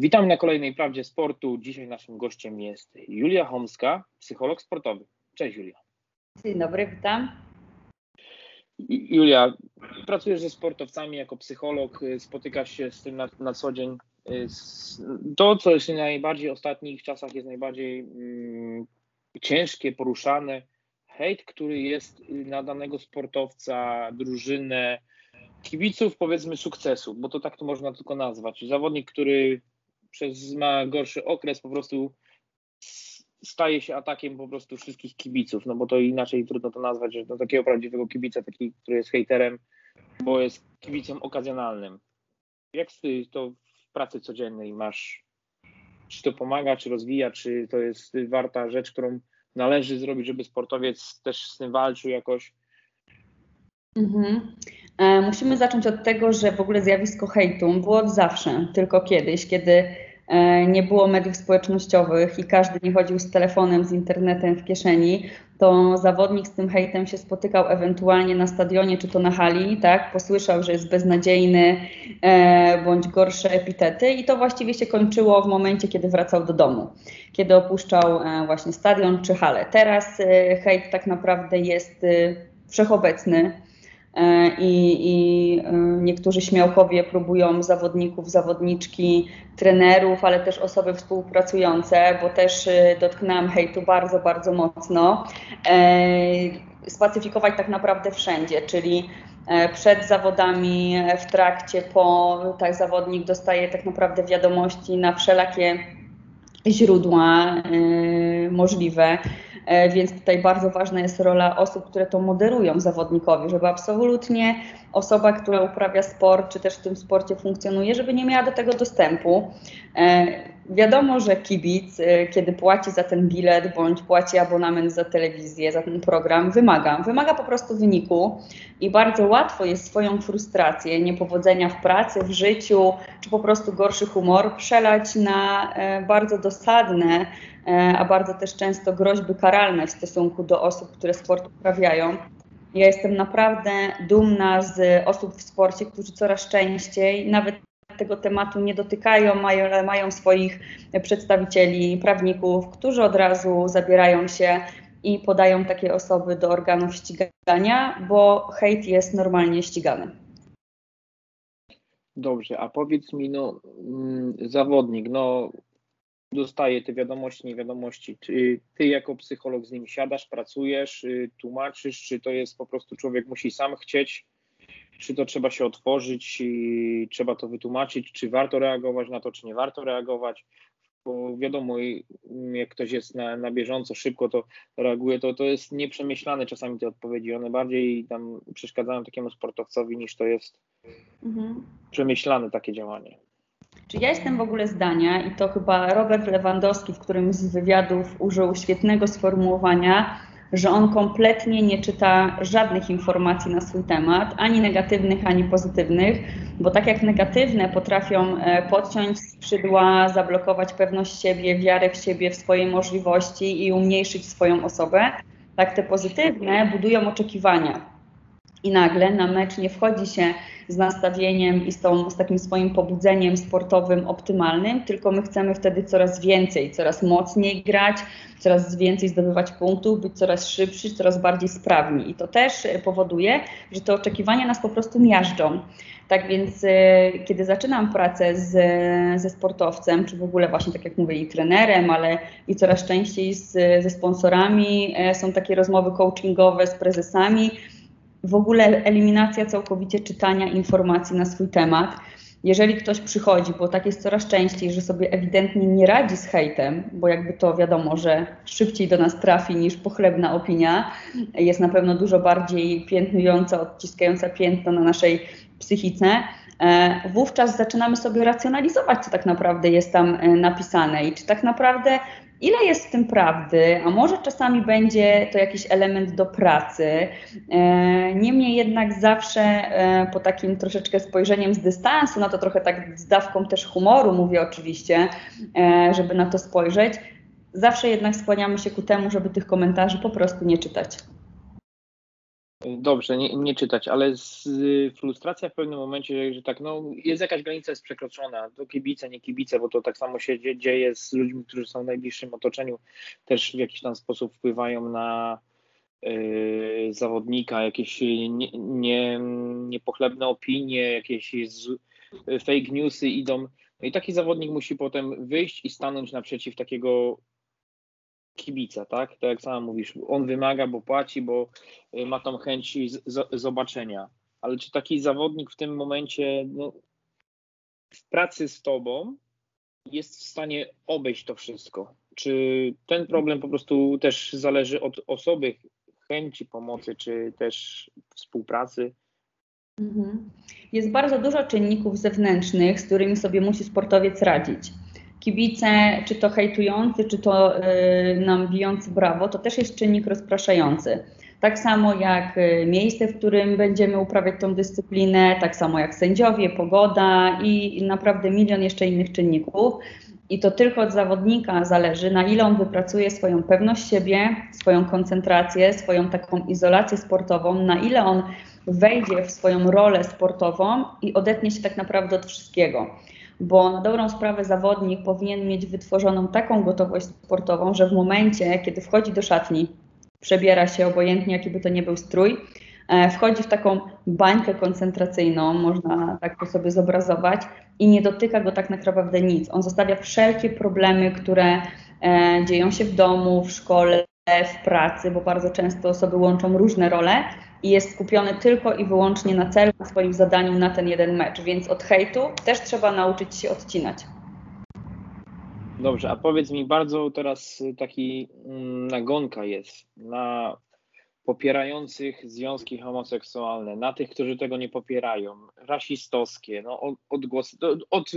Witam na kolejnej Prawdzie Sportu. Dzisiaj naszym gościem jest Julia Homska, psycholog sportowy. Cześć Julia. Dzień dobry, witam. Julia, pracujesz ze sportowcami jako psycholog, spotykasz się z tym na, na co dzień. To, co jest najbardziej w ostatnich czasach jest najbardziej mm, ciężkie, poruszane, hejt, który jest na danego sportowca, drużynę, kibiców powiedzmy sukcesu, bo to tak to można tylko nazwać. Zawodnik, który przez ma gorszy okres, po prostu staje się atakiem po prostu wszystkich kibiców, no bo to inaczej trudno to nazwać, że do takiego prawdziwego kibica, taki, który jest hejterem, bo jest kibicem okazjonalnym. Jak ty to w pracy codziennej masz? Czy to pomaga, czy rozwija, czy to jest warta rzecz, którą należy zrobić, żeby sportowiec też z tym walczył jakoś? Mhm. E, musimy zacząć od tego, że w ogóle zjawisko hejtu było od zawsze, tylko kiedyś, kiedy e, nie było mediów społecznościowych i każdy nie chodził z telefonem, z internetem w kieszeni, to zawodnik z tym hejtem się spotykał ewentualnie na stadionie czy to na hali, tak, posłyszał, że jest beznadziejny e, bądź gorsze epitety i to właściwie się kończyło w momencie, kiedy wracał do domu, kiedy opuszczał e, właśnie stadion czy halę. Teraz e, hejt tak naprawdę jest e, wszechobecny i, i e, niektórzy śmiałkowie próbują zawodników, zawodniczki, trenerów, ale też osoby współpracujące, bo też e, dotknęłam hejtu bardzo, bardzo mocno, spacyfikować tak naprawdę wszędzie, czyli przed zawodami, w trakcie, po, tak zawodnik dostaje tak naprawdę wiadomości na wszelakie źródła możliwe. E, więc tutaj bardzo ważna jest rola osób, które to moderują zawodnikowi, żeby absolutnie osoba, która uprawia sport, czy też w tym sporcie funkcjonuje, żeby nie miała do tego dostępu. E, wiadomo, że kibic, e, kiedy płaci za ten bilet bądź płaci abonament za telewizję, za ten program, wymaga. Wymaga po prostu wyniku i bardzo łatwo jest swoją frustrację, niepowodzenia w pracy, w życiu, czy po prostu gorszy humor przelać na bardzo dosadne a bardzo też często groźby karalne w stosunku do osób, które sport uprawiają. Ja jestem naprawdę dumna z osób w sporcie, którzy coraz częściej nawet tego tematu nie dotykają, mają, mają swoich przedstawicieli, prawników, którzy od razu zabierają się i podają takie osoby do organów ścigania, bo hejt jest normalnie ścigany. Dobrze, a powiedz mi, no, mm, zawodnik, no, dostaje te wiadomości, niewiadomości. Czy ty jako psycholog z nim siadasz, pracujesz, y, tłumaczysz, czy to jest po prostu człowiek musi sam chcieć, czy to trzeba się otworzyć i trzeba to wytłumaczyć, czy warto reagować na to, czy nie warto reagować. Bo wiadomo, jak ktoś jest na, na bieżąco, szybko to reaguje, to, to jest nieprzemyślane czasami te odpowiedzi. One bardziej tam przeszkadzają takiemu sportowcowi, niż to jest mhm. przemyślane takie działanie. Czy ja jestem w ogóle zdania, i to chyba Robert Lewandowski w którymś z wywiadów użył świetnego sformułowania, że on kompletnie nie czyta żadnych informacji na swój temat, ani negatywnych, ani pozytywnych, bo tak jak negatywne potrafią e, podciąć skrzydła, zablokować pewność siebie, wiarę w siebie, w swoje możliwości i umniejszyć swoją osobę, tak te pozytywne budują oczekiwania. I nagle na mecz nie wchodzi się z nastawieniem i z, tą, z takim swoim pobudzeniem sportowym optymalnym, tylko my chcemy wtedy coraz więcej, coraz mocniej grać, coraz więcej zdobywać punktów, być coraz szybszy, coraz bardziej sprawni. I to też powoduje, że te oczekiwania nas po prostu miażdżą. Tak więc, e, kiedy zaczynam pracę z, ze sportowcem, czy w ogóle właśnie, tak jak mówię, i trenerem, ale i coraz częściej z, ze sponsorami, e, są takie rozmowy coachingowe z prezesami, w ogóle eliminacja całkowicie czytania informacji na swój temat. Jeżeli ktoś przychodzi, bo tak jest coraz częściej, że sobie ewidentnie nie radzi z hejtem, bo jakby to wiadomo, że szybciej do nas trafi niż pochlebna opinia, jest na pewno dużo bardziej piętnująca, odciskająca piętno na naszej psychice, e, wówczas zaczynamy sobie racjonalizować, co tak naprawdę jest tam e, napisane i czy tak naprawdę Ile jest w tym prawdy, a może czasami będzie to jakiś element do pracy. E, niemniej jednak zawsze e, po takim troszeczkę spojrzeniem z dystansu, na to trochę tak z dawką też humoru mówię oczywiście, e, żeby na to spojrzeć, zawsze jednak skłaniamy się ku temu, żeby tych komentarzy po prostu nie czytać. Dobrze, nie, nie, czytać, ale z, frustracja w pewnym momencie, że tak, no jest jakaś granica jest przekroczona, to kibice, nie kibice, bo to tak samo się dzieje z ludźmi, którzy są w najbliższym otoczeniu, też w jakiś tam sposób wpływają na yy, zawodnika, jakieś nie, nie, niepochlebne opinie, jakieś z, fake newsy idą. No i taki zawodnik musi potem wyjść i stanąć naprzeciw takiego kibica, tak? Tak jak sama mówisz, on wymaga, bo płaci, bo y, ma tą chęć zobaczenia. Ale czy taki zawodnik w tym momencie no, w pracy z tobą jest w stanie obejść to wszystko? Czy ten problem po prostu też zależy od osoby, chęci pomocy, czy też współpracy? Mhm. Jest bardzo dużo czynników zewnętrznych, z którymi sobie musi sportowiec radzić kibice, czy to hejtujący, czy to y, nam bijący brawo, to też jest czynnik rozpraszający. Tak samo jak y, miejsce, w którym będziemy uprawiać tą dyscyplinę, tak samo jak sędziowie, pogoda i naprawdę milion jeszcze innych czynników. I to tylko od zawodnika zależy, na ile on wypracuje swoją pewność siebie, swoją koncentrację, swoją taką izolację sportową, na ile on wejdzie w swoją rolę sportową i odetnie się tak naprawdę od wszystkiego bo na dobrą sprawę zawodnik powinien mieć wytworzoną taką gotowość sportową, że w momencie, kiedy wchodzi do szatni, przebiera się obojętnie, jaki by to nie był strój, e, wchodzi w taką bańkę koncentracyjną, można tak to sobie zobrazować, i nie dotyka go tak naprawdę nic. On zostawia wszelkie problemy, które e, dzieją się w domu, w szkole, w pracy, bo bardzo często osoby łączą różne role i jest skupiony tylko i wyłącznie na celu, na swoim zadaniu na ten jeden mecz. Więc od hejtu też trzeba nauczyć się odcinać. Dobrze, a powiedz mi, bardzo teraz taki mm, nagonka jest na popierających związki homoseksualne, na tych, którzy tego nie popierają, rasistowskie, no, odgłosy, od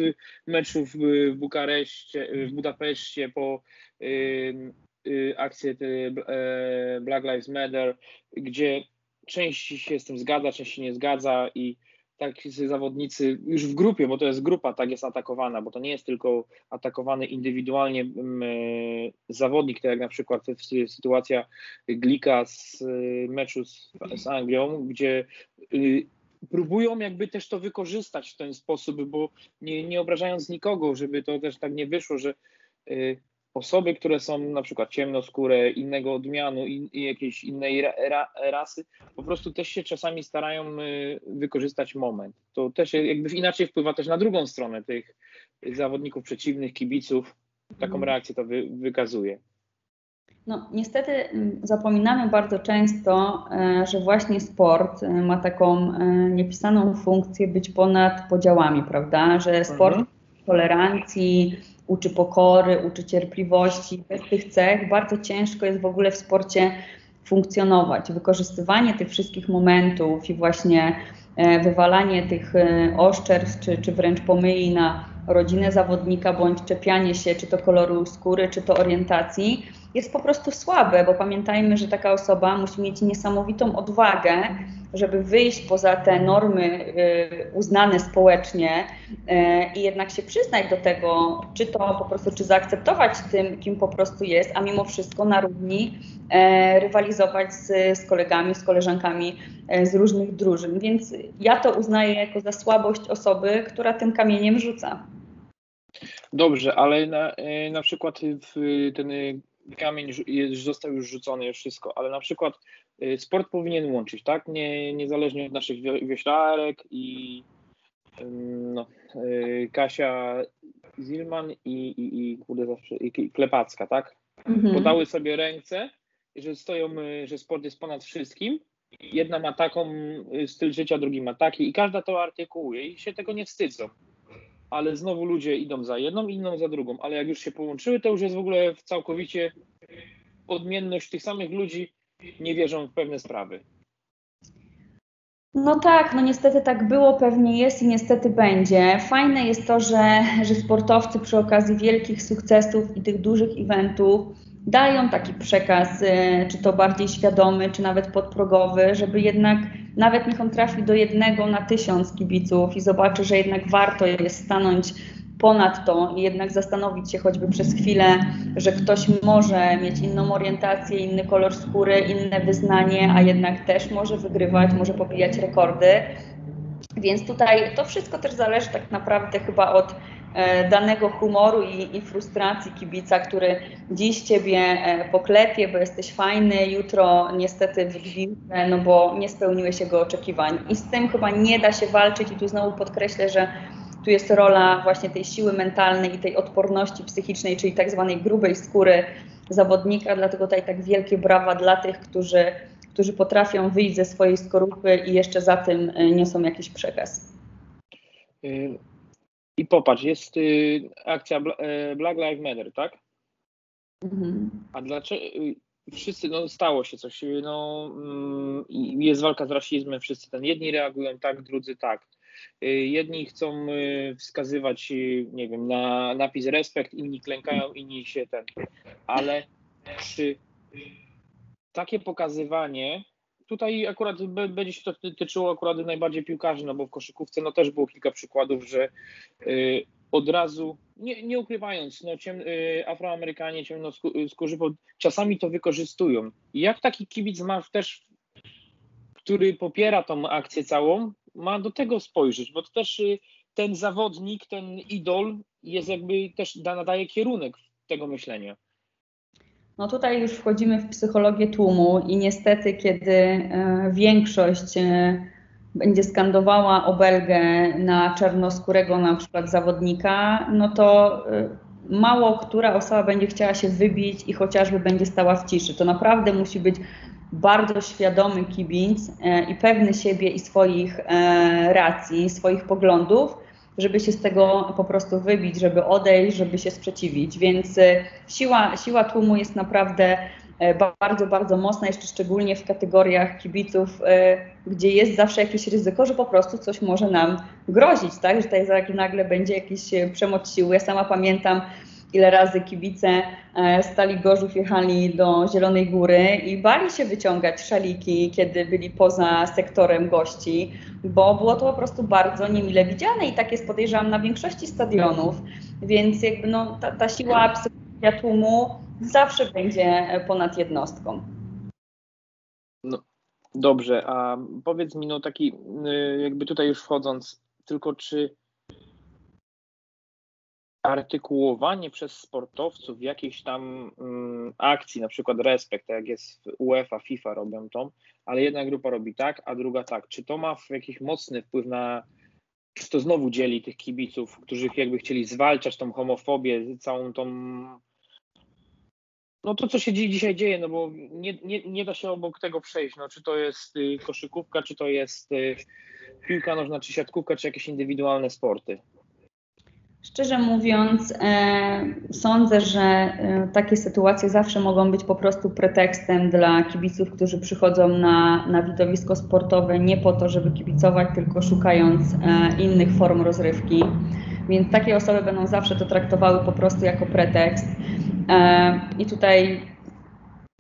meczów w Bukareszcie, w Budapeszcie po y, y, akcję y, Black Lives Matter, gdzie część się z tym zgadza, część się nie zgadza i tak zawodnicy już w grupie, bo to jest grupa, tak jest atakowana, bo to nie jest tylko atakowany indywidualnie mm, e, zawodnik, tak jak na przykład sytuacja Glika z e, meczu z, z Anglią, gdzie y, próbują jakby też to wykorzystać w ten sposób, bo nie, nie obrażając nikogo, żeby to też tak nie wyszło, że y, osoby, które są na przykład ciemnoskóre, innego odmianu i, i jakiejś innej ra, ra, rasy, po prostu też się czasami starają y, wykorzystać moment. To też jakby inaczej wpływa też na drugą stronę tych zawodników przeciwnych, kibiców. Taką mhm. reakcję to wy, wykazuje. No, niestety mm, zapominamy bardzo często, e, że właśnie sport e, ma taką e, niepisaną funkcję być ponad podziałami, prawda? Że sport mhm. tolerancji, uczy pokory, uczy cierpliwości. Bez tych cech bardzo ciężko jest w ogóle w sporcie funkcjonować. Wykorzystywanie tych wszystkich momentów i właśnie e, wywalanie tych e, oszczerstw, czy, czy wręcz pomyli na rodzinę zawodnika, bądź czepianie się, czy to koloru skóry, czy to orientacji, jest po prostu słabe, bo pamiętajmy, że taka osoba musi mieć niesamowitą odwagę, żeby wyjść poza te normy y, uznane społecznie y, i jednak się przyznać do tego, czy to po prostu, czy zaakceptować tym, kim po prostu jest, a mimo wszystko na równi y, rywalizować z, z kolegami, z koleżankami z różnych drużyn. Więc ja to uznaję jako za słabość osoby, która tym kamieniem rzuca. Dobrze, ale na, na przykład ten kamień został już rzucony, już wszystko, ale na przykład sport powinien łączyć, tak? Nie, niezależnie od naszych wioślarek i no, y, Kasia Zilman i, i, i, kurde zawsze, i Klepacka, tak? Mhm. Podały sobie ręce, że stoją, y, że sport jest ponad wszystkim. Jedna ma taką styl życia, drugi ma taki i każda to artykułuje i się tego nie wstydzą ale znowu ludzie idą za jedną, inną za drugą, ale jak już się połączyły, to już jest w ogóle całkowicie odmienność tych samych ludzi, nie wierzą w pewne sprawy. No tak, no niestety tak było, pewnie jest i niestety będzie. Fajne jest to, że, że sportowcy przy okazji wielkich sukcesów i tych dużych eventów dają taki przekaz, y, czy to bardziej świadomy, czy nawet podprogowy, żeby jednak nawet niech on trafi do jednego na tysiąc kibiców i zobaczy, że jednak warto jest stanąć Ponadto jednak zastanowić się choćby przez chwilę, że ktoś może mieć inną orientację, inny kolor skóry, inne wyznanie, a jednak też może wygrywać, może pobijać rekordy. Więc tutaj to wszystko też zależy tak naprawdę chyba od e, danego humoru i, i, frustracji kibica, który dziś ciebie e, poklepie, bo jesteś fajny, jutro niestety wygwizdze, no bo nie spełniłeś jego oczekiwań. I z tym chyba nie da się walczyć i tu znowu podkreślę, że tu jest rola właśnie tej siły mentalnej i tej odporności psychicznej, czyli tak zwanej grubej skóry zawodnika, dlatego tutaj tak wielkie brawa dla tych, którzy, którzy potrafią wyjść ze swojej skorupy i jeszcze za tym e, niosą jakiś przekaz. Y, I popatrz, jest y, akcja e, Black Lives Matter, tak? Mhm. A dlaczego y, wszyscy, no stało się coś, no mm, jest walka z rasizmem, wszyscy ten, jedni reagują tak, drudzy tak. Y, jedni chcą y, wskazywać, y, nie wiem, na napis respekt, inni klękają, inni się ten. Ale czy takie pokazywanie, tutaj akurat będzie się to tyczyło akurat najbardziej piłkarzy, no bo w koszykówce no też było kilka przykładów, że od razu, nie, nie ukrywając, no, ciem, Afroamerykanie, ciemnoskórzy, bo czasami to wykorzystują. Jak taki kibic ma też, który popiera tą akcję całą, ma do tego spojrzeć, bo to też y, ten zawodnik, ten idol jest jakby też nadaje kierunek tego myślenia. No tutaj już wchodzimy w psychologię tłumu i niestety, kiedy e, większość e, będzie skandowała obelgę na czarnoskórego na przykład zawodnika, no to e, mało która osoba będzie chciała się wybić i chociażby będzie stała w ciszy. To naprawdę musi być bardzo świadomy kibic e, i pewny siebie i swoich e, racji, swoich poglądów, żeby się z tego po prostu wybić, żeby odejść, żeby się sprzeciwić. Więc e, siła, siła tłumu jest naprawdę bardzo, bardzo mocna, jeszcze szczególnie w kategoriach kibiców, gdzie jest zawsze jakieś ryzyko, że po prostu coś może nam grozić, tak? Że tutaj nagle będzie jakiś przemoc siły. Ja sama pamiętam, ile razy kibice e, Stali Gorzów jechali do Zielonej Góry i bali się wyciągać szaliki, kiedy byli poza sektorem gości, bo było to po prostu bardzo niemile widziane i tak jest podejrzewam na większości stadionów, więc jakby no, ta, ta siła psychologia tłumu zawsze będzie ponad jednostką. No, dobrze, a powiedz mi, no taki y, jakby tutaj już wchodząc, tylko czy artykułowanie przez sportowców jakiejś tam mm, akcji, na przykład respekt, tak jak jest UEFA, FIFA robią to, ale jedna grupa robi tak, a druga tak. Czy to ma jakiś mocny wpływ na, czy to znowu dzieli tych kibiców, którzy jakby chcieli zwalczać tą homofobię, całą tą no to, co się dzisiaj dzieje, no bo nie, nie, nie da się obok tego przejść, no czy to jest y, koszykówka, czy to jest y, piłka nożna, czy siatkówka, czy jakieś indywidualne sporty. Szczerze mówiąc, e, sądzę, że e, takie sytuacje zawsze mogą być po prostu pretekstem dla kibiców, którzy przychodzą na, na widowisko sportowe nie po to, żeby kibicować, tylko szukając e, innych form rozrywki. Więc takie osoby będą zawsze to traktowały po prostu jako pretekst. I tutaj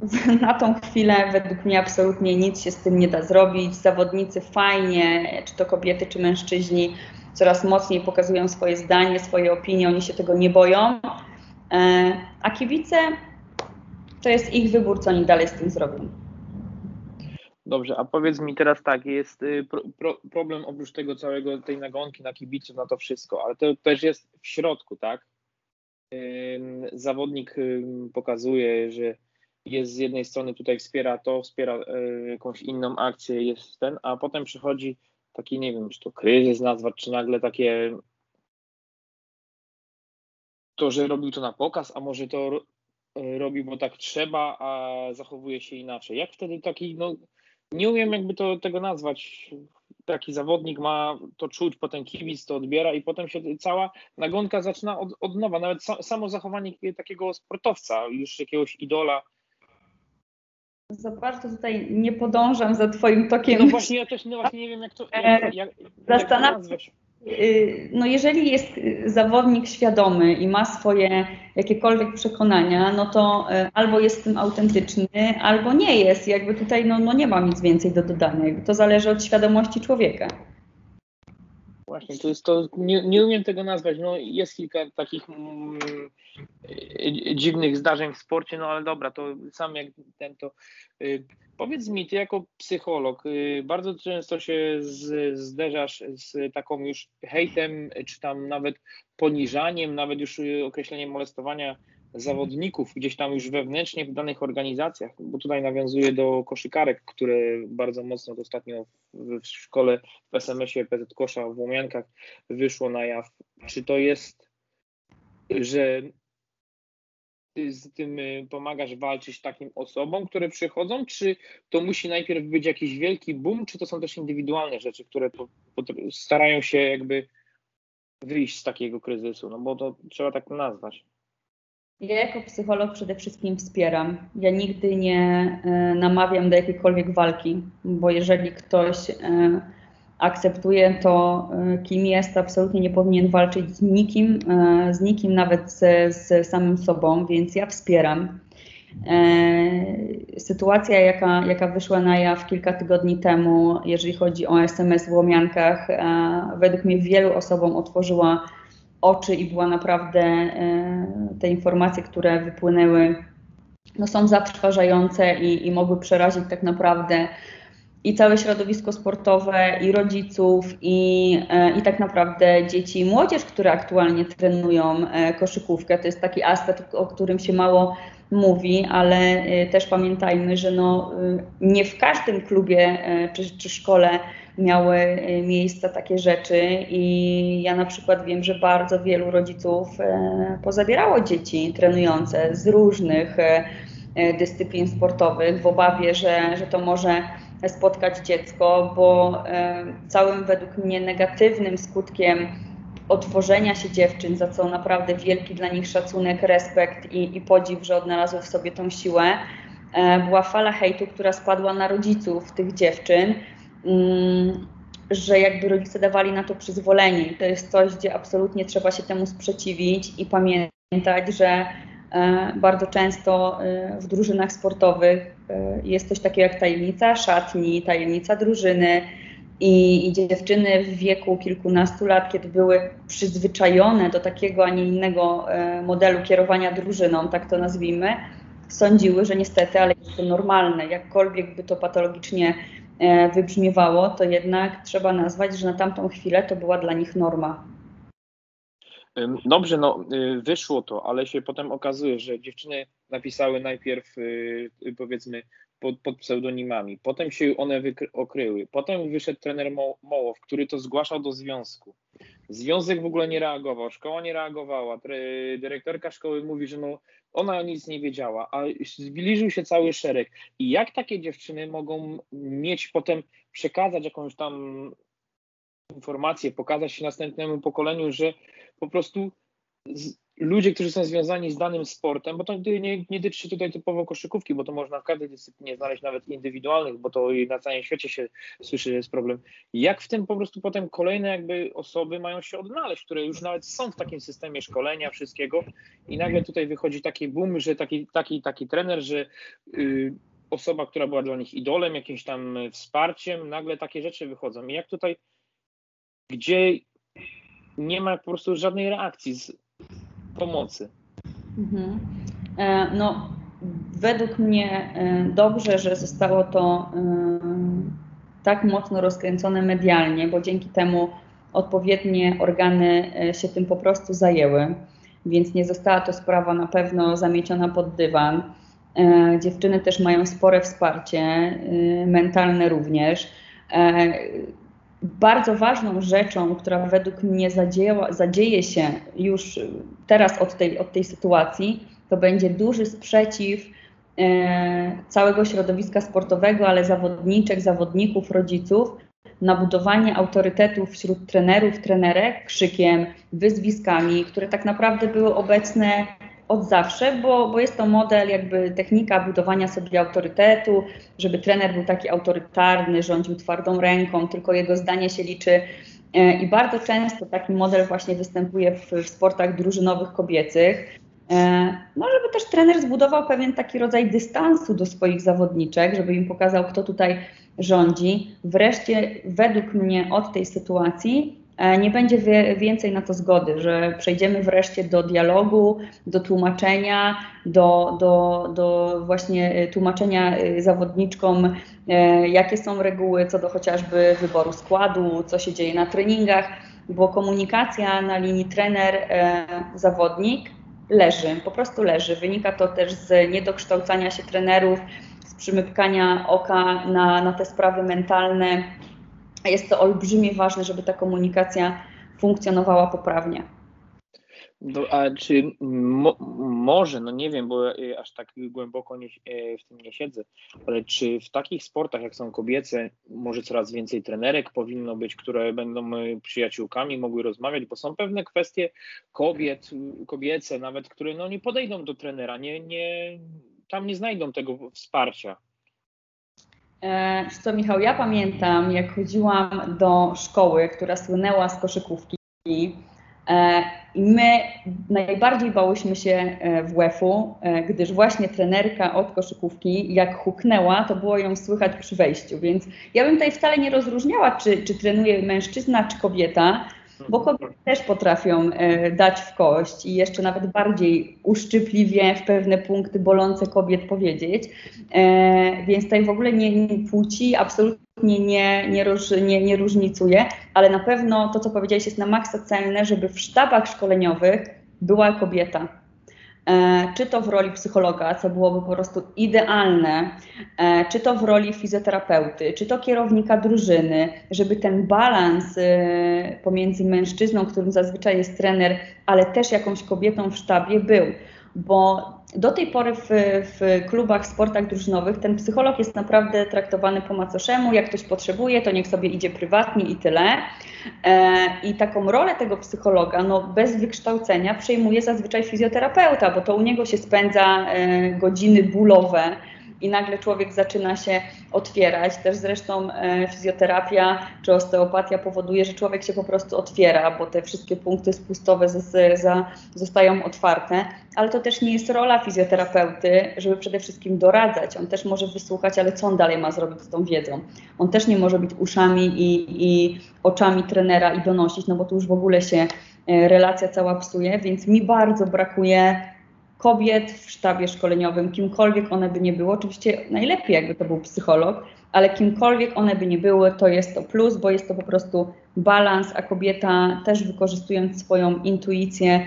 na tą chwilę według mnie absolutnie nic się z tym nie da zrobić. Zawodnicy fajnie, czy to kobiety, czy mężczyźni, coraz mocniej pokazują swoje zdanie, swoje opinie, oni się tego nie boją. E, a kibice to jest ich wybór, co oni dalej z tym zrobią. Dobrze, a powiedz mi teraz tak, jest y, pro, pro, problem oprócz tego całego, tej nagonki na kibiców, na to wszystko, ale to też jest w środku, tak? Zawodnik pokazuje, że jest z jednej strony tutaj wspiera to, wspiera y, jakąś inną akcję, jest ten, a potem przychodzi taki, nie wiem, czy to kryzys nazwać, czy nagle takie to, że robił to na pokaz, a może to robił, bo tak trzeba, a zachowuje się inaczej. Jak wtedy taki, no nie umiem jakby to, tego nazwać, taki zawodnik ma to czuć, potem kibic to odbiera i potem się cała nagonka zaczyna od, od nowa. Nawet samo zachowanie takiego sportowca, już jakiegoś idola, za bardzo tutaj nie podążam za Twoim tokiem. No właśnie, ja też no właśnie nie wiem, jak to, jak, jak, Zastanawiam się, no jeżeli jest zawodnik świadomy i ma swoje jakiekolwiek przekonania, no to y, albo jest tym autentyczny, albo nie jest. Jakby tutaj no, no nie mam nic więcej do dodania. Jakby to zależy od świadomości człowieka. Właśnie, to jest to, nie, nie umiem tego nazwać, no jest kilka takich mm, y, dziwnych zdarzeń w sporcie, no ale dobra, to sam jak ten to, y, powiedz mi, ty jako psycholog, y, bardzo często się z, zderzasz z taką już hejtem, czy tam nawet poniżaniem, nawet już określeniem molestowania zawodników gdzieś tam już wewnętrznie w danych organizacjach, bo tutaj nawiązuje do koszykarek, które bardzo mocno ostatnio w szkole w SMS-ie PZ Kosza w Łomiankach wyszło na jaw. Czy to jest, że ty z tym y, pomagasz walczyć takim osobom, które przychodzą, czy to musi najpierw być jakiś wielki boom, czy to są też indywidualne rzeczy, które po, po, starają się jakby wyjść z takiego kryzysu, no bo to trzeba tak nazwać. Ja jako psycholog przede wszystkim wspieram. Ja nigdy nie e, namawiam do jakiejkolwiek walki, bo jeżeli ktoś e, akceptuje to, e, kim jest, absolutnie nie powinien walczyć z nikim, z nikim nawet z, z samym sobą, więc ja wspieram. Sytuacja, jaka, jaka wyszła na jaw kilka tygodni temu, jeżeli chodzi o SMS w Łomiankach, według mnie wielu osobom otworzyła oczy i była naprawdę e, te informacje, które wypłynęły, no są zatrważające i, i mogły przerazić tak naprawdę i całe środowisko sportowe, i rodziców, i, e, i tak naprawdę dzieci i młodzież, które aktualnie trenują e, koszykówkę. To jest taki aspekt, o którym się mało mówi, ale też pamiętajmy, że no, nie w każdym klubie czy, czy szkole miały y, miejsce takie rzeczy i ja na przykład wiem, że bardzo wielu rodziców e, pozabierało dzieci trenujące z różnych e, e, dyscyplin sportowych w obawie, że, że to może spotkać dziecko, bo całym według mnie negatywnym skutkiem otworzenia się dziewczyn, za co naprawdę wielki dla nich szacunek, respekt i, i podziw, że odnalazły w sobie tą siłę, była fala hejtu, która spadła na rodziców tych dziewczyn, że jakby rodzice dawali na to przyzwolenie. To jest coś, gdzie absolutnie trzeba się temu sprzeciwić i pamiętać, że e, bardzo często e, w drużynach sportowych e, jest coś takiego jak tajemnica szatni, tajemnica drużyny. I, I dziewczyny w wieku kilkunastu lat, kiedy były przyzwyczajone do takiego, a nie innego modelu kierowania drużyną, tak to nazwijmy, sądziły, że niestety, ale jest to normalne, jakkolwiek by to patologicznie wybrzmiewało, to jednak trzeba nazwać, że na tamtą chwilę to była dla nich norma. Dobrze, no y, wyszło to, ale się potem okazuje, że dziewczyny napisały najpierw y, y, powiedzmy pod, pod pseudonimami, potem się one okryły, potem wyszedł trener Mołow, który to zgłaszał do związku. Związek w ogóle nie reagował, szkoła nie reagowała, dyrektorka szkoły mówi, że no ona nic nie wiedziała, a zbliżył się cały szereg. I jak takie dziewczyny mogą mieć potem, przekazać jakąś tam informację, pokazać się następnemu pokoleniu, że po prostu ludzie, którzy są związani z danym sportem, bo to nie, nie tutaj typowo koszykówki, bo to można w każdej dyscyplinie znaleźć, nawet indywidualnych, bo to na całym świecie się słyszy, że jest problem. Jak w tym po prostu potem kolejne jakby osoby mają się odnaleźć, które już nawet są w takim systemie szkolenia, wszystkiego i nagle tutaj wychodzi taki boom, że taki, taki, taki trener, że yy, osoba, która była dla nich idolem, jakimś tam wsparciem, nagle takie rzeczy wychodzą. I jak tutaj, gdzie nie ma po prostu żadnej reakcji z, pomocy. Mhm. E, no, według mnie e, dobrze, że zostało to e, tak mocno rozkręcone medialnie, bo dzięki temu odpowiednie organy się tym po prostu zajęły, więc nie została to sprawa na pewno zamieciona pod dywan. Dziewczyny też mają spore wsparcie, mentalne również bardzo ważną rzeczą, która według mnie zadzieła, zadzieje się już teraz od tej, od tej sytuacji, to będzie duży sprzeciw e, całego środowiska sportowego, ale zawodniczek, zawodników, rodziców na budowanie autorytetów wśród trenerów, trenerek krzykiem, wyzwiskami, które tak naprawdę były obecne od zawsze, bo, bo jest to model, jakby technika budowania sobie autorytetu, żeby trener był taki autorytarny, rządził twardą ręką, tylko jego zdanie się liczy. E, I bardzo często taki model właśnie występuje w, w sportach drużynowych kobiecych. E, no, żeby też trener zbudował pewien taki rodzaj dystansu do swoich zawodniczek, żeby im pokazał, kto tutaj rządzi. Wreszcie, według mnie, od tej sytuacji nie będzie więcej na to zgody, że przejdziemy wreszcie do dialogu, do tłumaczenia, do, do, do właśnie tłumaczenia zawodniczkom, jakie są reguły co do chociażby wyboru składu, co się dzieje na treningach, bo komunikacja na linii trener-zawodnik leży, po prostu leży. Wynika to też z niedokształcania się trenerów, z przymykania oka na, na te sprawy mentalne. Jest to olbrzymie ważne, żeby ta komunikacja funkcjonowała poprawnie. No, a czy mo, może, no nie wiem, bo e, aż tak głęboko nie, e, w tym nie siedzę, ale czy w takich sportach, jak są kobiece, może coraz więcej trenerek powinno być, które będą e, przyjaciółkami, mogły rozmawiać, bo są pewne kwestie kobiet, kobiece nawet, które no nie podejdą do trenera, nie, nie, tam nie znajdą tego wsparcia. E, co Michał, ja pamiętam, jak chodziłam do szkoły, która słynęła z koszykówki, E, I my najbardziej bałyśmy się e, WF-u, gdyż właśnie trenerka od koszykówki, jak huknęła, to było ją słychać przy wejściu. Więc ja bym tutaj wcale nie rozróżniała, czy, czy trenuje mężczyzna, czy kobieta bo kobiety też potrafią e, dać w kość i jeszcze nawet bardziej uszczypliwie w pewne punkty bolące kobiet powiedzieć. E, więc tutaj w ogóle nie, nie płci absolutnie nie, nie, róż, nie, nie różnicuje, ale na pewno to, co powiedziałeś, jest na maksa cenne, żeby w sztabach szkoleniowych była kobieta czy to w roli psychologa, co byłoby po prostu idealne, e, czy to w roli fizjoterapeuty, czy to kierownika drużyny, żeby ten balans e, pomiędzy mężczyzną, którym zazwyczaj jest trener, ale też jakąś kobietą w sztabie był. Bo do tej pory w, w, klubach, sportach drużynowych ten psycholog jest naprawdę traktowany po macoszemu. Jak ktoś potrzebuje, to niech sobie idzie prywatnie i tyle. E, I taką rolę tego psychologa, no bez wykształcenia, przejmuje zazwyczaj fizjoterapeuta, bo to u niego się spędza e, godziny bólowe i nagle człowiek zaczyna się otwierać. Też zresztą e, fizjoterapia czy osteopatia powoduje, że człowiek się po prostu otwiera, bo te wszystkie punkty spustowe zostają otwarte. Ale to też nie jest rola fizjoterapeuty, żeby przede wszystkim doradzać. On też może wysłuchać, ale co on dalej ma zrobić z tą wiedzą? On też nie może być uszami i, i oczami trenera i donosić, no bo tu już w ogóle się e, relacja cała psuje, więc mi bardzo brakuje kobiet w sztabie szkoleniowym, kimkolwiek one by nie były. Oczywiście najlepiej, jakby to był psycholog, ale kimkolwiek one by nie były, to jest to plus, bo jest to po prostu balans, a kobieta też wykorzystując swoją intuicję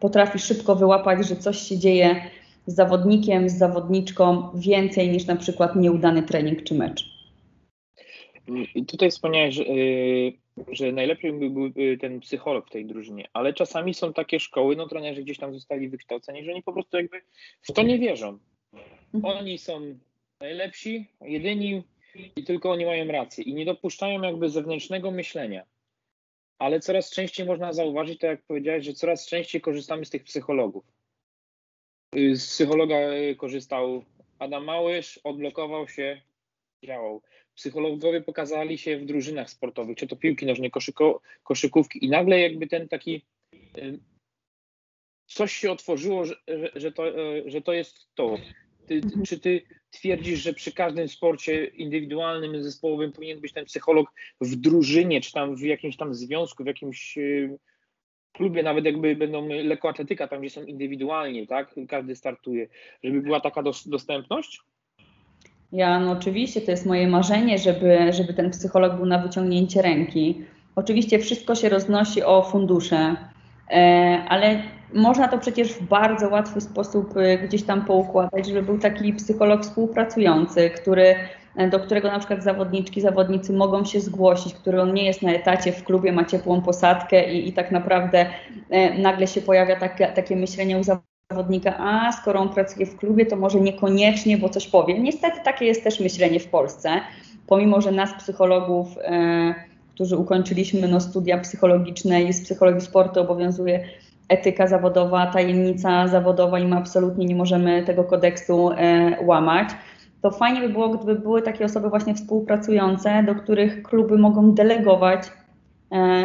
potrafi szybko wyłapać, że coś się dzieje z zawodnikiem, z zawodniczką więcej niż na przykład nieudany trening czy mecz. I tutaj wspomniałeś, yy, że najlepiej by był ten psycholog w tej drużynie, ale czasami są takie szkoły, no trenerzy gdzieś tam zostali wykształceni, że oni po prostu jakby w to nie wierzą. Mhm. Oni są najlepsi, jedyni i tylko oni mają rację i nie dopuszczają jakby zewnętrznego myślenia. Ale coraz częściej można zauważyć, tak jak powiedziałeś, że coraz częściej korzystamy z tych psychologów. Y, z psychologa y, korzystał Adam Małysz, odblokował się, działał psychologowie pokazali się w drużynach sportowych, czy to piłki nożnej, koszyko, koszykówki i nagle jakby ten taki coś się otworzyło, że, że, to, e, że to jest to. Ty, czy ty twierdzisz, że przy każdym sporcie indywidualnym, zespołowym powinien być ten psycholog w drużynie, czy tam w jakimś tam związku, w jakimś e, klubie, nawet jakby będą lekkoatletyka, tam gdzie są indywidualnie, tak? Każdy startuje, żeby była taka dostępność? Ja, no oczywiście, to jest moje marzenie, żeby, żeby ten psycholog był na wyciągnięcie ręki. Oczywiście wszystko się roznosi o fundusze, e, ale można to przecież w bardzo łatwy sposób e, gdzieś tam poukładać, żeby był taki psycholog współpracujący, który, e, do którego na przykład zawodniczki, zawodnicy mogą się zgłosić, który on nie jest na etacie w klubie, ma ciepłą posadkę i, i tak naprawdę nagle się pojawia takie, takie myślenie u zawodników, zawodnika, a skoro on pracuje w klubie, to może niekoniecznie, bo coś powie. Niestety takie jest też myślenie w Polsce, pomimo, że nas psychologów, e, którzy ukończyliśmy no, studia psychologiczne i z psychologii sportu obowiązuje etyka zawodowa, tajemnica zawodowa i my absolutnie nie możemy tego kodeksu e, łamać. To fajnie by było, gdyby były takie osoby właśnie współpracujące, do których kluby mogą delegować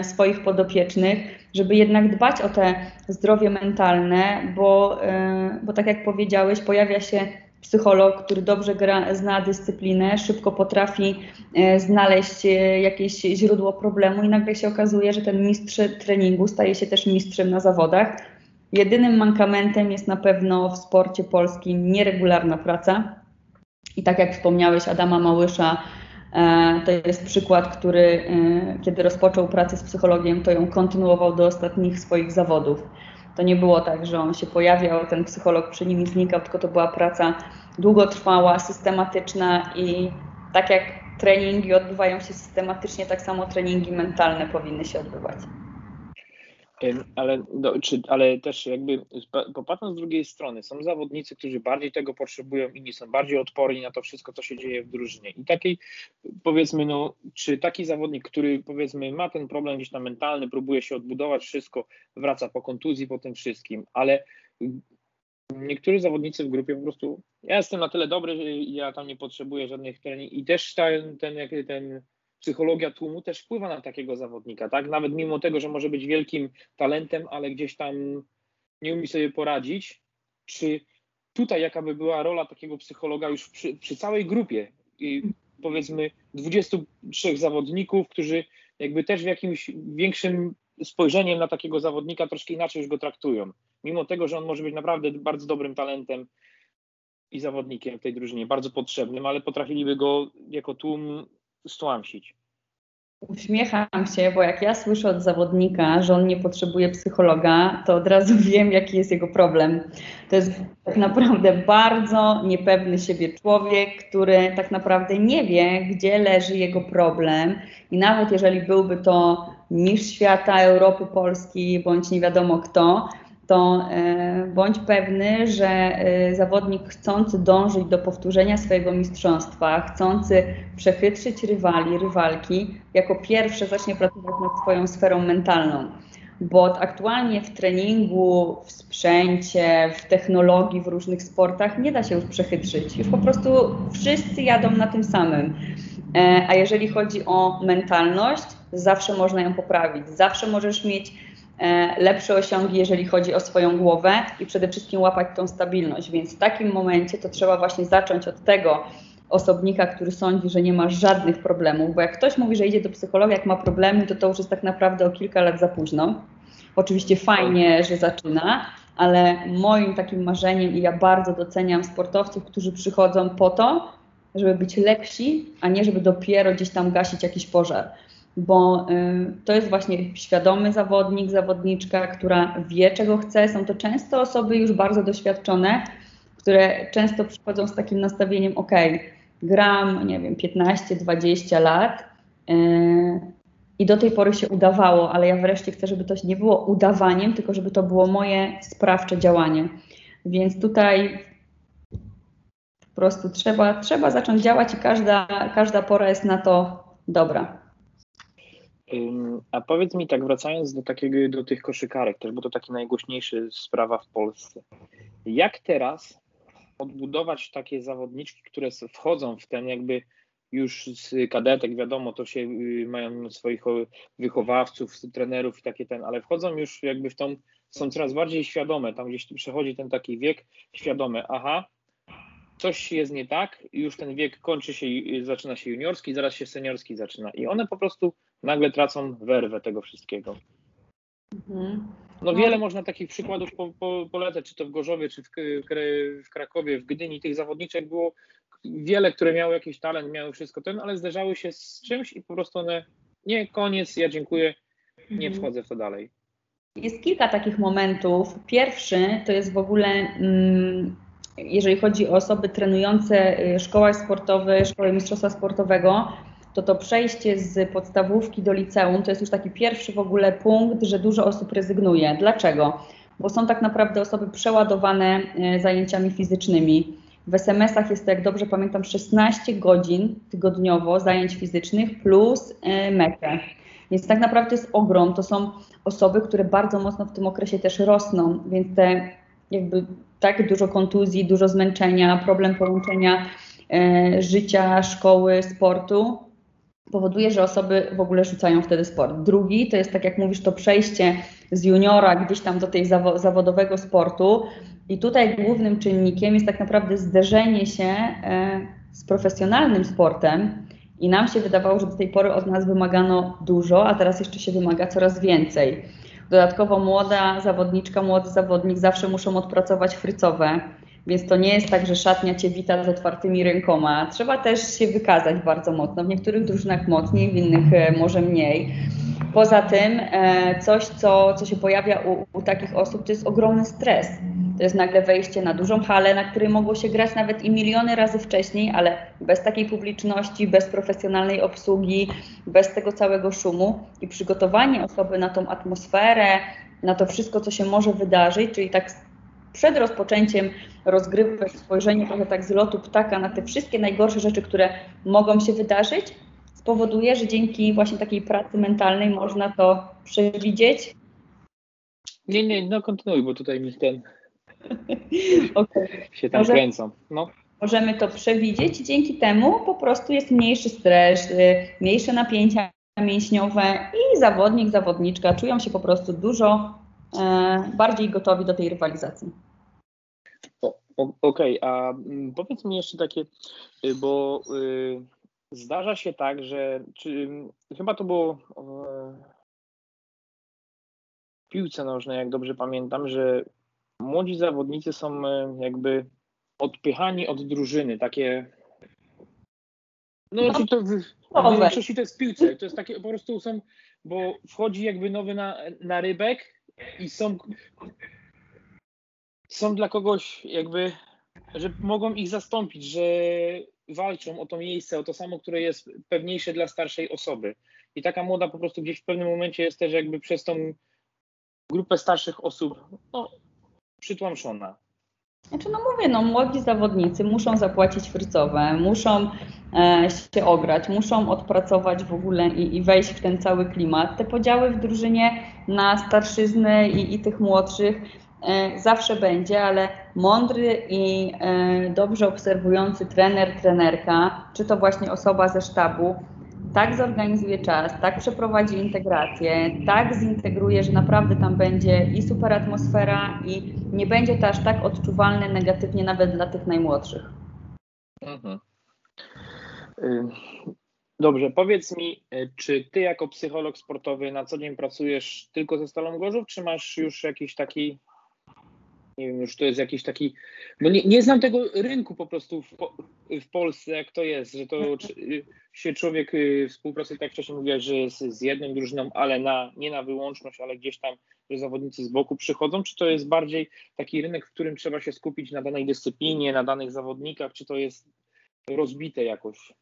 swoich podopiecznych, żeby jednak dbać o te zdrowie mentalne, bo, e, bo tak jak powiedziałeś, pojawia się psycholog, który dobrze gra, zna dyscyplinę, szybko potrafi e, znaleźć e, jakieś źródło problemu i nagle się okazuje, że ten mistrz treningu staje się też mistrzem na zawodach. Jedynym mankamentem jest na pewno w sporcie polskim nieregularna praca. I tak jak wspomniałeś, Adama Małysza e, to jest przykład, który kiedy rozpoczął pracę z psychologiem, to ją kontynuował do ostatnich swoich zawodów. To nie było tak, że on się pojawiał, ten psycholog przy nim znikał, tylko to była praca długotrwała, systematyczna i tak jak treningi odbywają się systematycznie, tak samo treningi mentalne powinny się odbywać. Ale, czy, ale też jakby popatrząc z drugiej strony, są zawodnicy, którzy bardziej tego potrzebują, inni są bardziej odporni na to wszystko, co się dzieje w drużynie. I takiej, powiedzmy, no, czy taki zawodnik, który powiedzmy ma ten problem gdzieś tam mentalny, próbuje się odbudować wszystko, wraca po kontuzji, po tym wszystkim, ale niektórzy zawodnicy w grupie po prostu, ja jestem na tyle dobry, ja tam nie potrzebuję żadnych treningów i też ten, ten, ten psychologia tłumu też wpływa na takiego zawodnika, tak? Nawet mimo tego, że może być wielkim talentem, ale gdzieś tam nie umie sobie poradzić, czy tutaj jaka by była rola takiego psychologa już przy, przy całej grupie i powiedzmy 23 zawodników, którzy jakby też w jakimś większym spojrzeniem na takiego zawodnika troszkę inaczej już go traktują. Mimo tego, że on może być naprawdę bardzo dobrym talentem i zawodnikiem w tej drużynie, bardzo potrzebnym, ale potrafiliby go jako tłum stłamsić. Uśmiecham się, bo jak ja słyszę od zawodnika, że on nie potrzebuje psychologa, to od razu wiem, jaki jest jego problem. To jest tak naprawdę bardzo niepewny siebie człowiek, który tak naprawdę nie wie, gdzie leży jego problem. I nawet jeżeli byłby to mistrz świata, Europy, Polski, bądź nie wiadomo kto, to e, bądź pewny, że e, zawodnik chcący dążyć do powtórzenia swojego mistrzostwa, chcący przechytrzyć rywali, rywalki, jako pierwsze zacznie pracować nad swoją sferą mentalną. Bo aktualnie w treningu, w sprzęcie, w technologii, w różnych sportach nie da się już przechytrzyć. Już po prostu wszyscy jadą na tym samym. E, a jeżeli chodzi o mentalność, zawsze można ją poprawić. Zawsze możesz mieć lepsze osiągi, jeżeli chodzi o swoją głowę i przede wszystkim łapać tą stabilność. Więc w takim momencie to trzeba właśnie zacząć od tego osobnika, który sądzi, że nie ma żadnych problemów, bo jak ktoś mówi, że idzie do psychologa, jak ma problemy, to to już jest tak naprawdę o kilka lat za późno. Oczywiście fajnie, że zaczyna, ale moim takim marzeniem i ja bardzo doceniam sportowców, którzy przychodzą po to, żeby być lepsi, a nie żeby dopiero gdzieś tam gasić jakiś pożar bo y, to jest właśnie świadomy zawodnik, zawodniczka, która wie, czego chce. Są to często osoby już bardzo doświadczone, które często przychodzą z takim nastawieniem: OK, gram, nie wiem, 15-20 lat. Y, I do tej pory się udawało, ale ja wreszcie chcę, żeby to nie było udawaniem, tylko żeby to było moje sprawcze działanie. Więc tutaj po prostu trzeba, trzeba zacząć działać i każda, każda pora jest na to dobra. A powiedz mi tak, wracając do takiego, do tych koszykarek też, bo to taki najgłośniejsza sprawa w Polsce. Jak teraz odbudować takie zawodniczki, które wchodzą w ten jakby już z kadetek, wiadomo, to się y, mają swoich wychowawców, trenerów i takie ten, ale wchodzą już jakby w tą, są coraz bardziej świadome, tam gdzieś przechodzi ten taki wiek świadomy, aha, coś jest nie tak, już ten wiek kończy się, zaczyna się juniorski, zaraz się seniorski zaczyna i one po prostu nagle tracą werwę tego wszystkiego. Mhm. No wiele można takich przykładów po, po, polecać, czy to w Gorzowie, czy w, w Krakowie, w Gdyni. Tych zawodniczek było wiele, które miały jakiś talent, miały wszystko ten, ale zderzały się z czymś i po prostu one, nie, koniec, ja dziękuję, nie mhm. wchodzę w to dalej. Jest kilka takich momentów. Pierwszy to jest w ogóle, mm, jeżeli chodzi o osoby trenujące y, szkołach sportowych, szkoły mistrzostwa sportowego, to to przejście z podstawówki do liceum to jest już taki pierwszy w ogóle punkt, że dużo osób rezygnuje. Dlaczego? Bo są tak naprawdę osoby przeładowane e, zajęciami fizycznymi. W SMS-ach jest to, jak dobrze pamiętam, 16 godzin tygodniowo zajęć fizycznych plus e, metę. Więc tak naprawdę jest ogrom. To są osoby, które bardzo mocno w tym okresie też rosną, więc te jakby tak dużo kontuzji, dużo zmęczenia, problem połączenia e, życia, szkoły, sportu powoduje, że osoby w ogóle rzucają wtedy sport. Drugi to jest, tak jak mówisz, to przejście z juniora gdzieś tam do tej zawodowego sportu. I tutaj głównym czynnikiem jest tak naprawdę zderzenie się e, z profesjonalnym sportem. I nam się wydawało, że do tej pory od nas wymagano dużo, a teraz jeszcze się wymaga coraz więcej. Dodatkowo młoda zawodniczka, młody zawodnik zawsze muszą odpracować frycowe, więc to nie jest tak, że szatnia cię wita z otwartymi rękoma. Trzeba też się wykazać bardzo mocno. W niektórych drużynach mocniej, w innych e, może mniej. Poza tym e, coś, co, co się pojawia u, u takich osób, to jest ogromny stres. To jest nagle wejście na dużą halę, na której mogło się grać nawet i miliony razy wcześniej, ale bez takiej publiczności, bez profesjonalnej obsługi, bez tego całego szumu i przygotowanie osoby na tą atmosferę, na to wszystko, co się może wydarzyć, czyli tak przed rozpoczęciem rozgrywek spojrzenie trochę tak z lotu ptaka na te wszystkie najgorsze rzeczy, które mogą się wydarzyć, spowoduje, że dzięki właśnie takiej pracy mentalnej można to przewidzieć. Nie, nie, no kontynuuj, bo tutaj mi ten okay. się tam Może... kręcą. No możemy to przewidzieć i dzięki temu po prostu jest mniejszy stres, y, mniejsze napięcia mięśniowe i zawodnik, zawodniczka czują się po prostu dużo e, bardziej gotowi do tej rywalizacji. Okej, okay, a mm, powiedz mi jeszcze takie, y, bo y, zdarza się tak, że czy, chyba to było w piłce nożnej, jak dobrze pamiętam, że młodzi zawodnicy są e, jakby odpychani od drużyny, takie no, no to w, w większości to jest w piłce, to jest takie po prostu są, bo wchodzi jakby nowy na, na rybek i są są dla kogoś jakby, że mogą ich zastąpić, że walczą o to miejsce, o to samo, które jest pewniejsze dla starszej osoby. I taka młoda po prostu gdzieś w pewnym momencie jest też jakby przez tą grupę starszych osób no, przytłamszona. Znaczy, no mówię, no młodzi zawodnicy muszą zapłacić frycowe, muszą e, się ograć, muszą odpracować w ogóle i, i, wejść w ten cały klimat. Te podziały w drużynie na starszyznę i, i tych młodszych zawsze będzie, ale mądry i e, dobrze obserwujący trener, trenerka, czy to właśnie osoba ze sztabu, tak zorganizuje czas, tak przeprowadzi integrację, tak zintegruje, że naprawdę tam będzie i super atmosfera i nie będzie to aż tak odczuwalne negatywnie nawet dla tych najmłodszych. Mhm. Y, dobrze, powiedz mi, y, czy ty jako psycholog sportowy na co dzień pracujesz tylko ze Stalą Gorzów, czy masz już jakiś taki nie wiem, już to jest jakiś taki, no nie, nie znam tego rynku po prostu w, w Polsce, jak to jest, że to się człowiek y, współpracuje, tak jak wcześniej mówiłaś, że jest z jedną drużyną, ale na, nie na wyłączność, ale gdzieś tam, że zawodnicy z boku przychodzą, czy to jest bardziej taki rynek, w którym trzeba się skupić na danej dyscyplinie, na danych zawodnikach, czy to jest rozbite jakoś?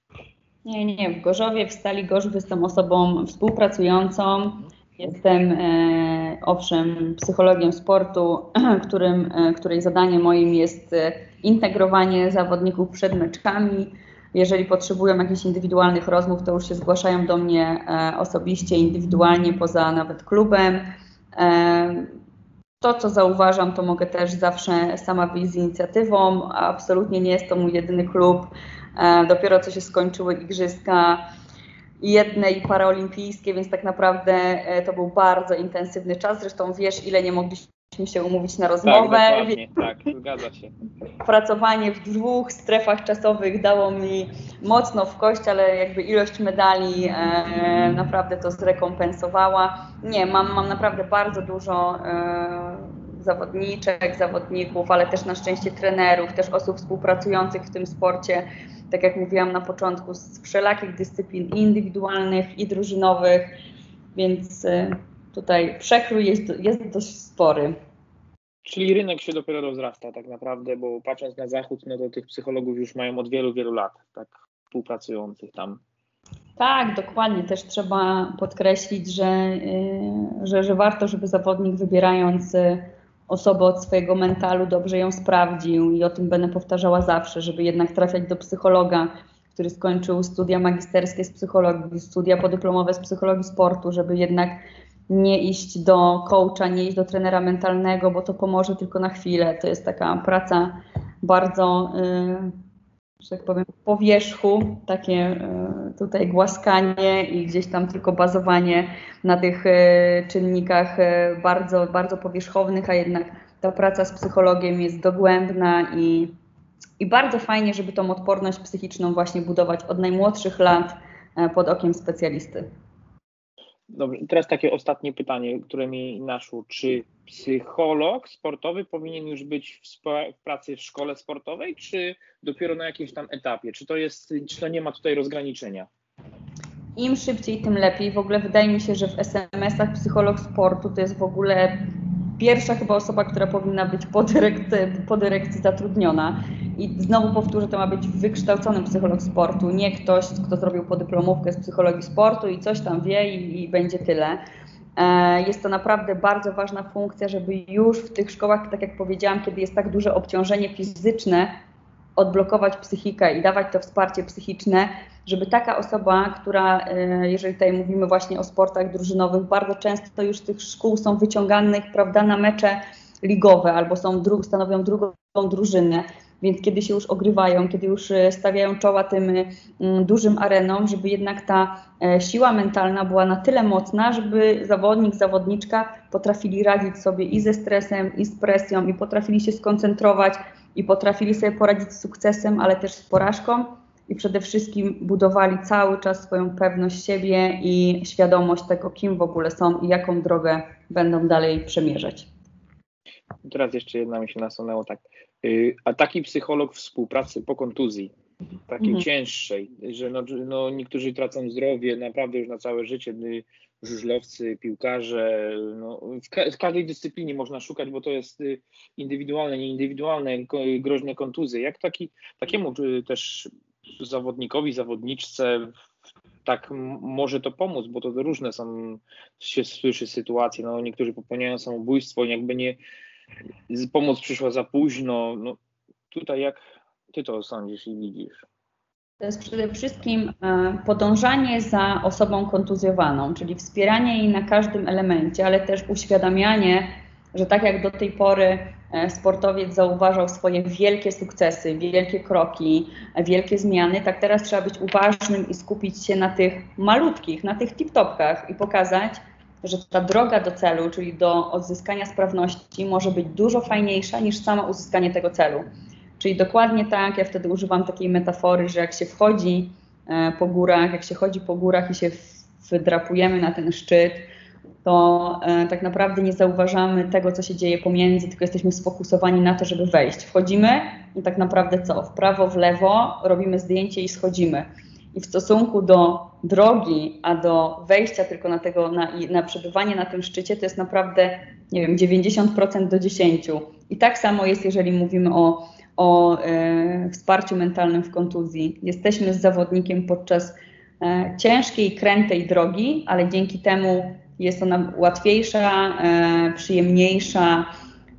Nie, nie, w Gorzowie, w Stali Gorzów jestem osobą współpracującą, Jestem e, owszem psychologiem sportu, którym, e, której zadaniem moim jest e, integrowanie zawodników przed meczkami. Jeżeli potrzebują jakichś indywidualnych rozmów, to już się zgłaszają do mnie osobiście, indywidualnie, poza nawet klubem. To, co zauważam, to mogę też zawsze sama wyjść z inicjatywą. Absolutnie nie jest to mój jedyny klub. Dopiero co się skończyły igrzyska jedne i paraolimpijskie, więc tak naprawdę e, to był bardzo intensywny czas. Zresztą wiesz, ile nie mogliśmy się umówić na rozmowę. Tak, tak, zgadza się. Pracowanie w dwóch strefach czasowych dało mi mocno w kość, ale jakby ilość medali e, naprawdę to zrekompensowała. Nie, mam, mam naprawdę bardzo dużo e, zawodniczek, zawodników, ale też na szczęście trenerów, też osób współpracujących w tym sporcie tak jak mówiłam na początku, z wszelakich dyscyplin indywidualnych i drużynowych, więc y, tutaj przekrój jest, jest dość spory. Czyli rynek się dopiero rozrasta tak naprawdę, bo patrząc na zachód, no to tych psychologów już mają od wielu, wielu lat, tak współpracujących tam. Tak, dokładnie. Też trzeba podkreślić, że, y, że, że warto, żeby zawodnik wybierając osobę od swojego mentalu dobrze ją sprawdził i o tym będę powtarzała zawsze, żeby jednak trafiać do psychologa, który skończył studia magisterskie z psychologii, studia podyplomowe z psychologii sportu, żeby jednak nie iść do coacha, nie iść do trenera mentalnego, bo to pomoże tylko na chwilę. To jest taka praca bardzo yy, że tak powiem, po wierzchu, takie e, tutaj głaskanie i gdzieś tam tylko bazowanie na tych e, czynnikach e, bardzo, bardzo powierzchownych, a jednak ta praca z psychologiem jest dogłębna i, i bardzo fajnie, żeby tą odporność psychiczną właśnie budować od najmłodszych lat pod okiem specjalisty. Dobrze, teraz takie ostatnie pytanie, które mi naszło. Czy psycholog sportowy powinien już być w, pracy w szkole sportowej, czy dopiero na jakimś tam etapie? Czy to jest, czy to nie ma tutaj rozgraniczenia? Im szybciej, tym lepiej. W ogóle wydaje mi się, że w SMS-ach psycholog sportu to jest w ogóle pierwsza chyba osoba, która powinna być po, dyrekcji, po dyrekcji zatrudniona. I znowu powtórzę, to ma być wykształcony psycholog sportu, nie ktoś, kto zrobił podyplomówkę z psychologii sportu i coś tam wie i, i będzie tyle. E, jest to naprawdę bardzo ważna funkcja, żeby już w tych szkołach, tak jak powiedziałam, kiedy jest tak duże obciążenie fizyczne, odblokować psychikę i dawać to wsparcie psychiczne, żeby taka osoba, która, e, jeżeli tutaj mówimy właśnie o sportach drużynowych, bardzo często już z tych szkół są wyciąganych, prawda, na mecze ligowe albo są stanowią drugą drużynę, więc kiedy się już ogrywają, kiedy już e, stawiają czoła tym mm, dużym arenom, żeby jednak ta e, siła mentalna była na tyle mocna, żeby zawodnik, zawodniczka potrafili radzić sobie i ze stresem, i z presją, i potrafili się skoncentrować, i potrafili sobie poradzić z sukcesem, ale też z porażką. I przede wszystkim budowali cały czas swoją pewność siebie i świadomość tego, kim w ogóle są i jaką drogę będą dalej przemierzać. Teraz jeszcze jedna mi się nasunęło tak. Y, a taki psycholog współpracy po kontuzji, takiej mhm. cięższej, że no, no, niektórzy tracą zdrowie naprawdę już na całe życie, y, żużlowcy, piłkarze, no, w, ka w, każdej dyscyplinie można szukać, bo to jest y, indywidualne, nieindywidualne, groźne kontuzje. Jak taki, takiemu też zawodnikowi, zawodniczce tak może to pomóc, bo to różne są, się słyszy sytuacje, no niektórzy popełniają samobójstwo, jakby nie, pomoc przyszła za późno. No, tutaj jak ty to sądzisz i widzisz? To jest przede wszystkim e, podążanie za osobą kontuzjowaną, czyli wspieranie jej na każdym elemencie, ale też uświadamianie, że tak jak do tej pory e, sportowiec zauważał swoje wielkie sukcesy, wielkie kroki, wielkie zmiany, tak teraz trzeba być uważnym i skupić się na tych malutkich, na tych tip-topkach i pokazać, że ta droga do celu, czyli do odzyskania sprawności, może być dużo fajniejsza niż samo uzyskanie tego celu. Czyli dokładnie tak, ja wtedy używam takiej metafory, że jak się wchodzi e, po górach, jak się chodzi po górach i się wdrapujemy na ten szczyt, to e, tak naprawdę nie zauważamy tego, co się dzieje pomiędzy, tylko jesteśmy sfokusowani na to, żeby wejść. Wchodzimy i tak naprawdę co? W prawo, w lewo, robimy zdjęcie i schodzimy. I w stosunku do drogi, a do wejścia tylko na, tego, na, na przebywanie na tym szczycie, to jest naprawdę, nie wiem, 90% do 10%. I tak samo jest, jeżeli mówimy o, o e, wsparciu mentalnym w kontuzji. Jesteśmy z zawodnikiem podczas e, ciężkiej, krętej drogi, ale dzięki temu jest ona łatwiejsza, e, przyjemniejsza,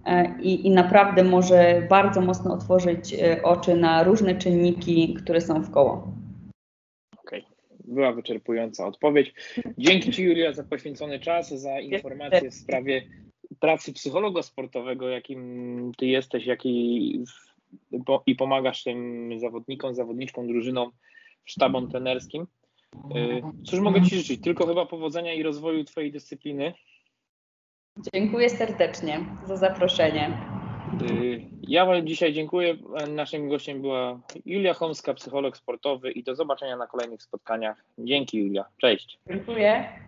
e, i, i, naprawdę może bardzo mocno otworzyć e, oczy na różne czynniki, które są w koło była wyczerpująca odpowiedź. Dzięki Ci, Julia, za poświęcony czas, za informacje w sprawie pracy psychologa sportowego, jakim Ty jesteś, jaki i pomagasz tym zawodnikom, zawodniczkom, drużynom, sztabom trenerskim. Y, cóż mogę Ci życzyć? Tylko chyba powodzenia i rozwoju Twojej dyscypliny. Dziękuję serdecznie za zaproszenie. Y, ja dzisiaj dziękuję. Naszym gościem była Julia Chomska, psycholog sportowy i do zobaczenia na kolejnych spotkaniach. Dzięki Julia. Cześć. Dziękuję.